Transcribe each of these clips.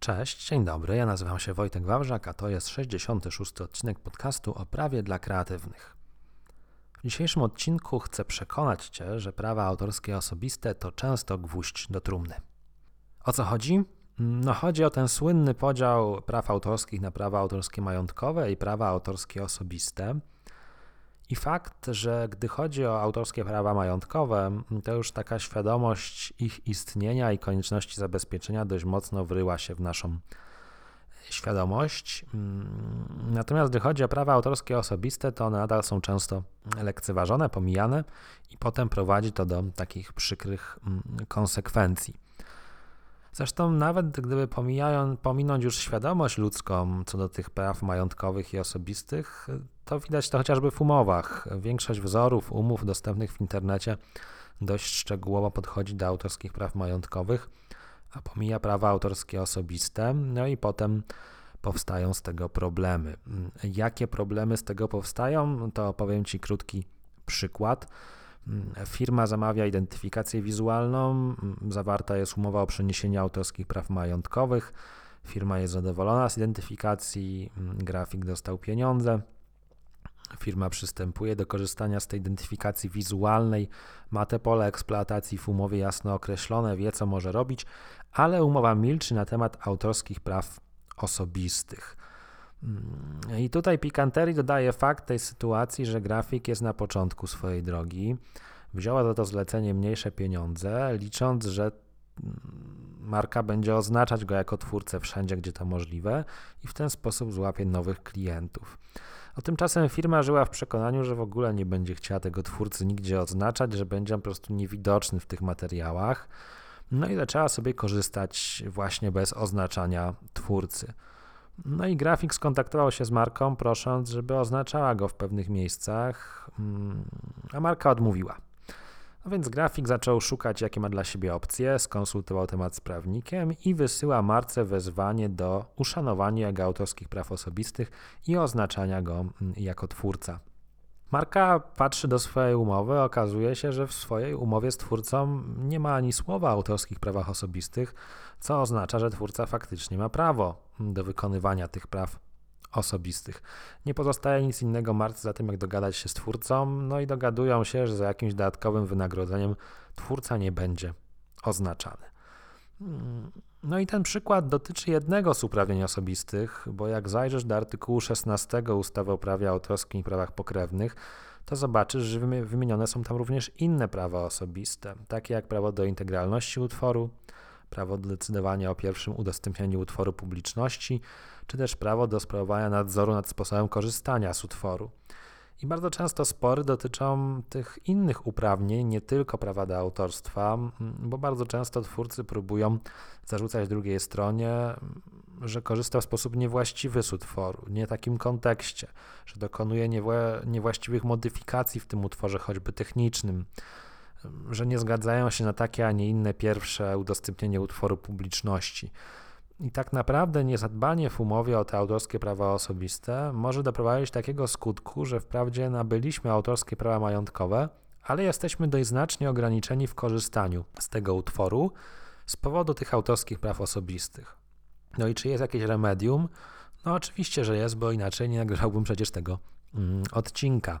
Cześć, dzień dobry. Ja nazywam się Wojtek Wawrzak, a to jest 66. odcinek podcastu o prawie dla kreatywnych. W dzisiejszym odcinku chcę przekonać Cię, że prawa autorskie osobiste to często gwóźdź do trumny. O co chodzi? No chodzi o ten słynny podział praw autorskich na prawa autorskie majątkowe i prawa autorskie osobiste. I fakt, że gdy chodzi o autorskie prawa majątkowe, to już taka świadomość ich istnienia i konieczności zabezpieczenia dość mocno wryła się w naszą świadomość. Natomiast gdy chodzi o prawa autorskie osobiste, to one nadal są często lekceważone, pomijane i potem prowadzi to do takich przykrych konsekwencji. Zresztą nawet gdyby pomijają, pominąć już świadomość ludzką co do tych praw majątkowych i osobistych, to widać to chociażby w umowach. Większość wzorów umów dostępnych w internecie dość szczegółowo podchodzi do autorskich praw majątkowych, a pomija prawa autorskie osobiste, no i potem powstają z tego problemy. Jakie problemy z tego powstają, to powiem Ci krótki przykład. Firma zamawia identyfikację wizualną, zawarta jest umowa o przeniesienie autorskich praw majątkowych. Firma jest zadowolona z identyfikacji, grafik dostał pieniądze. Firma przystępuje do korzystania z tej identyfikacji wizualnej, ma te pole eksploatacji w umowie jasno określone, wie co może robić, ale umowa milczy na temat autorskich praw osobistych. I tutaj pikanterii dodaje fakt tej sytuacji, że grafik jest na początku swojej drogi. Wzięła za to zlecenie mniejsze pieniądze, licząc, że marka będzie oznaczać go jako twórcę wszędzie, gdzie to możliwe i w ten sposób złapie nowych klientów. A tymczasem firma żyła w przekonaniu, że w ogóle nie będzie chciała tego twórcy nigdzie oznaczać, że będzie on po prostu niewidoczny w tych materiałach. No i zaczęła sobie korzystać właśnie bez oznaczania twórcy. No i grafik skontaktował się z marką, prosząc, żeby oznaczała go w pewnych miejscach, mm, a marka odmówiła. No więc grafik zaczął szukać, jakie ma dla siebie opcje, skonsultował temat z prawnikiem i wysyła marce wezwanie do uszanowania jego autorskich praw osobistych i oznaczania go mm, jako twórca. Marka patrzy do swojej umowy, okazuje się, że w swojej umowie z twórcą nie ma ani słowa o autorskich prawach osobistych, co oznacza, że twórca faktycznie ma prawo do wykonywania tych praw osobistych. Nie pozostaje nic innego marce za tym, jak dogadać się z twórcą, no i dogadują się, że za jakimś dodatkowym wynagrodzeniem twórca nie będzie oznaczany. No i ten przykład dotyczy jednego z uprawnień osobistych, bo jak zajrzysz do artykułu 16 ustawy o prawie autorskim i prawach pokrewnych, to zobaczysz, że wymienione są tam również inne prawa osobiste, takie jak prawo do integralności utworu, prawo do decydowania o pierwszym udostępnieniu utworu publiczności, czy też prawo do sprawowania nadzoru nad sposobem korzystania z utworu. I bardzo często spory dotyczą tych innych uprawnień, nie tylko prawa do autorstwa, bo bardzo często twórcy próbują zarzucać drugiej stronie, że korzysta w sposób niewłaściwy z utworu, nie takim kontekście, że dokonuje niewłaściwych modyfikacji w tym utworze, choćby technicznym, że nie zgadzają się na takie, a nie inne pierwsze udostępnienie utworu publiczności. I tak naprawdę niezadbanie w umowie o te autorskie prawa osobiste może doprowadzić do takiego skutku, że wprawdzie nabyliśmy autorskie prawa majątkowe, ale jesteśmy dość znacznie ograniczeni w korzystaniu z tego utworu z powodu tych autorskich praw osobistych. No i czy jest jakieś remedium? No oczywiście, że jest, bo inaczej nie nagrałbym przecież tego mm, odcinka.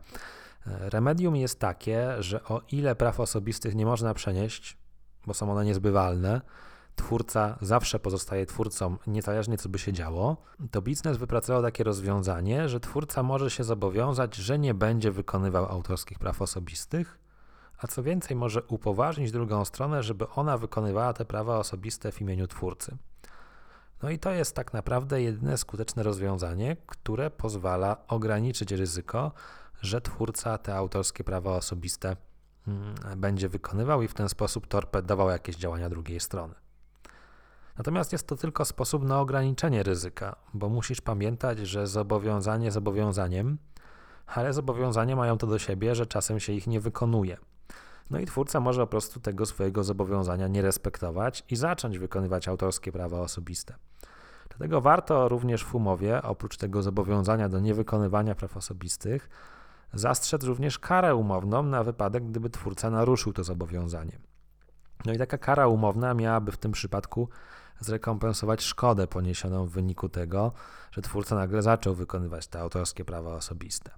Remedium jest takie, że o ile praw osobistych nie można przenieść, bo są one niezbywalne, twórca zawsze pozostaje twórcą, niezależnie co by się działo, to biznes wypracował takie rozwiązanie, że twórca może się zobowiązać, że nie będzie wykonywał autorskich praw osobistych, a co więcej, może upoważnić drugą stronę, żeby ona wykonywała te prawa osobiste w imieniu twórcy. No i to jest tak naprawdę jedyne skuteczne rozwiązanie, które pozwala ograniczyć ryzyko, że twórca te autorskie prawa osobiste mm, będzie wykonywał i w ten sposób torpedował jakieś działania drugiej strony. Natomiast jest to tylko sposób na ograniczenie ryzyka, bo musisz pamiętać, że zobowiązanie zobowiązaniem, ale zobowiązania mają to do siebie, że czasem się ich nie wykonuje. No i twórca może po prostu tego swojego zobowiązania nie respektować i zacząć wykonywać autorskie prawa osobiste. Dlatego warto również w umowie, oprócz tego zobowiązania do niewykonywania praw osobistych, zastrzec również karę umowną na wypadek, gdyby twórca naruszył to zobowiązanie. No i taka kara umowna miałaby w tym przypadku zrekompensować szkodę poniesioną w wyniku tego, że twórca nagle zaczął wykonywać te autorskie prawa osobiste.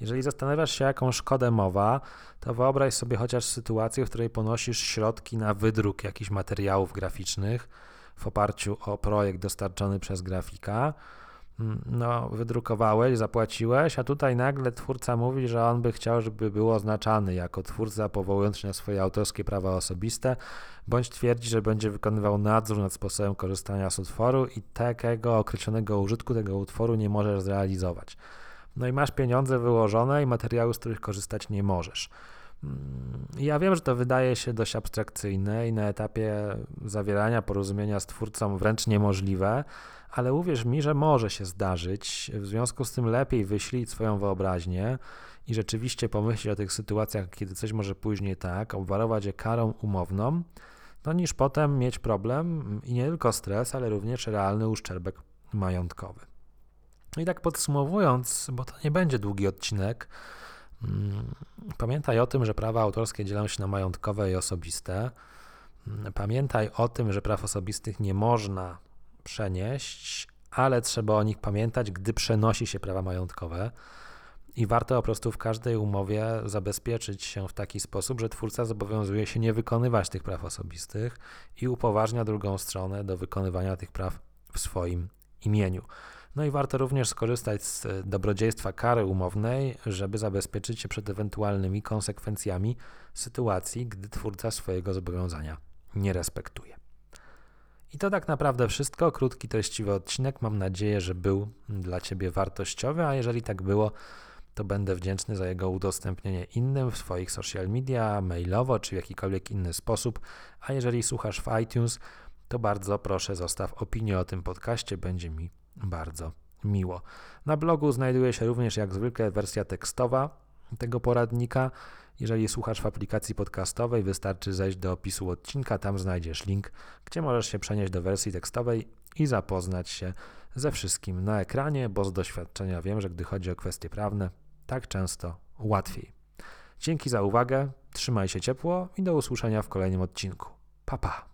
Jeżeli zastanawiasz się, jaką szkodę mowa, to wyobraź sobie chociaż sytuację, w której ponosisz środki na wydruk jakichś materiałów graficznych w oparciu o projekt dostarczony przez grafika. No, wydrukowałeś, zapłaciłeś, a tutaj nagle twórca mówi, że on by chciał, żeby był oznaczany jako twórca, powołując się na swoje autorskie prawa osobiste, bądź twierdzi, że będzie wykonywał nadzór nad sposobem korzystania z utworu i takiego określonego użytku tego utworu nie możesz zrealizować. No i masz pieniądze wyłożone i materiały, z których korzystać nie możesz. Mm, ja wiem, że to wydaje się dość abstrakcyjne i na etapie zawierania porozumienia z twórcą wręcz niemożliwe, ale uwierz mi, że może się zdarzyć. W związku z tym lepiej wyślij swoją wyobraźnię i rzeczywiście pomyśleć o tych sytuacjach, kiedy coś może pójść nie tak, obwarować je karą umowną, no niż potem mieć problem i nie tylko stres, ale również realny uszczerbek majątkowy. No i tak podsumowując, bo to nie będzie długi odcinek, pamiętaj o tym, że prawa autorskie dzielą się na majątkowe i osobiste. Pamiętaj o tym, że praw osobistych nie można przenieść, ale trzeba o nich pamiętać, gdy przenosi się prawa majątkowe. I warto po prostu w każdej umowie zabezpieczyć się w taki sposób, że twórca zobowiązuje się nie wykonywać tych praw osobistych i upoważnia drugą stronę do wykonywania tych praw w swoim imieniu. No i warto również skorzystać z e, dobrodziejstwa kary umownej, żeby zabezpieczyć się przed ewentualnymi konsekwencjami sytuacji, gdy twórca swojego zobowiązania nie respektuje. I to tak naprawdę wszystko. Krótki, treściwy odcinek. Mam nadzieję, że był dla Ciebie wartościowy, a jeżeli tak było, to będę wdzięczny za jego udostępnienie innym w swoich social media, mailowo czy w jakikolwiek inny sposób. A jeżeli słuchasz w iTunes, to bardzo proszę zostaw opinię o tym podcaście, będzie mi bardzo miło. Na blogu znajduje się również jak zwykle wersja tekstowa tego poradnika. Jeżeli słuchasz w aplikacji podcastowej, wystarczy zejść do opisu odcinka, tam znajdziesz link, gdzie możesz się przenieść do wersji tekstowej i zapoznać się ze wszystkim na ekranie, bo z doświadczenia wiem, że gdy chodzi o kwestie prawne, tak często łatwiej. Dzięki za uwagę, trzymaj się ciepło i do usłyszenia w kolejnym odcinku. Pa pa!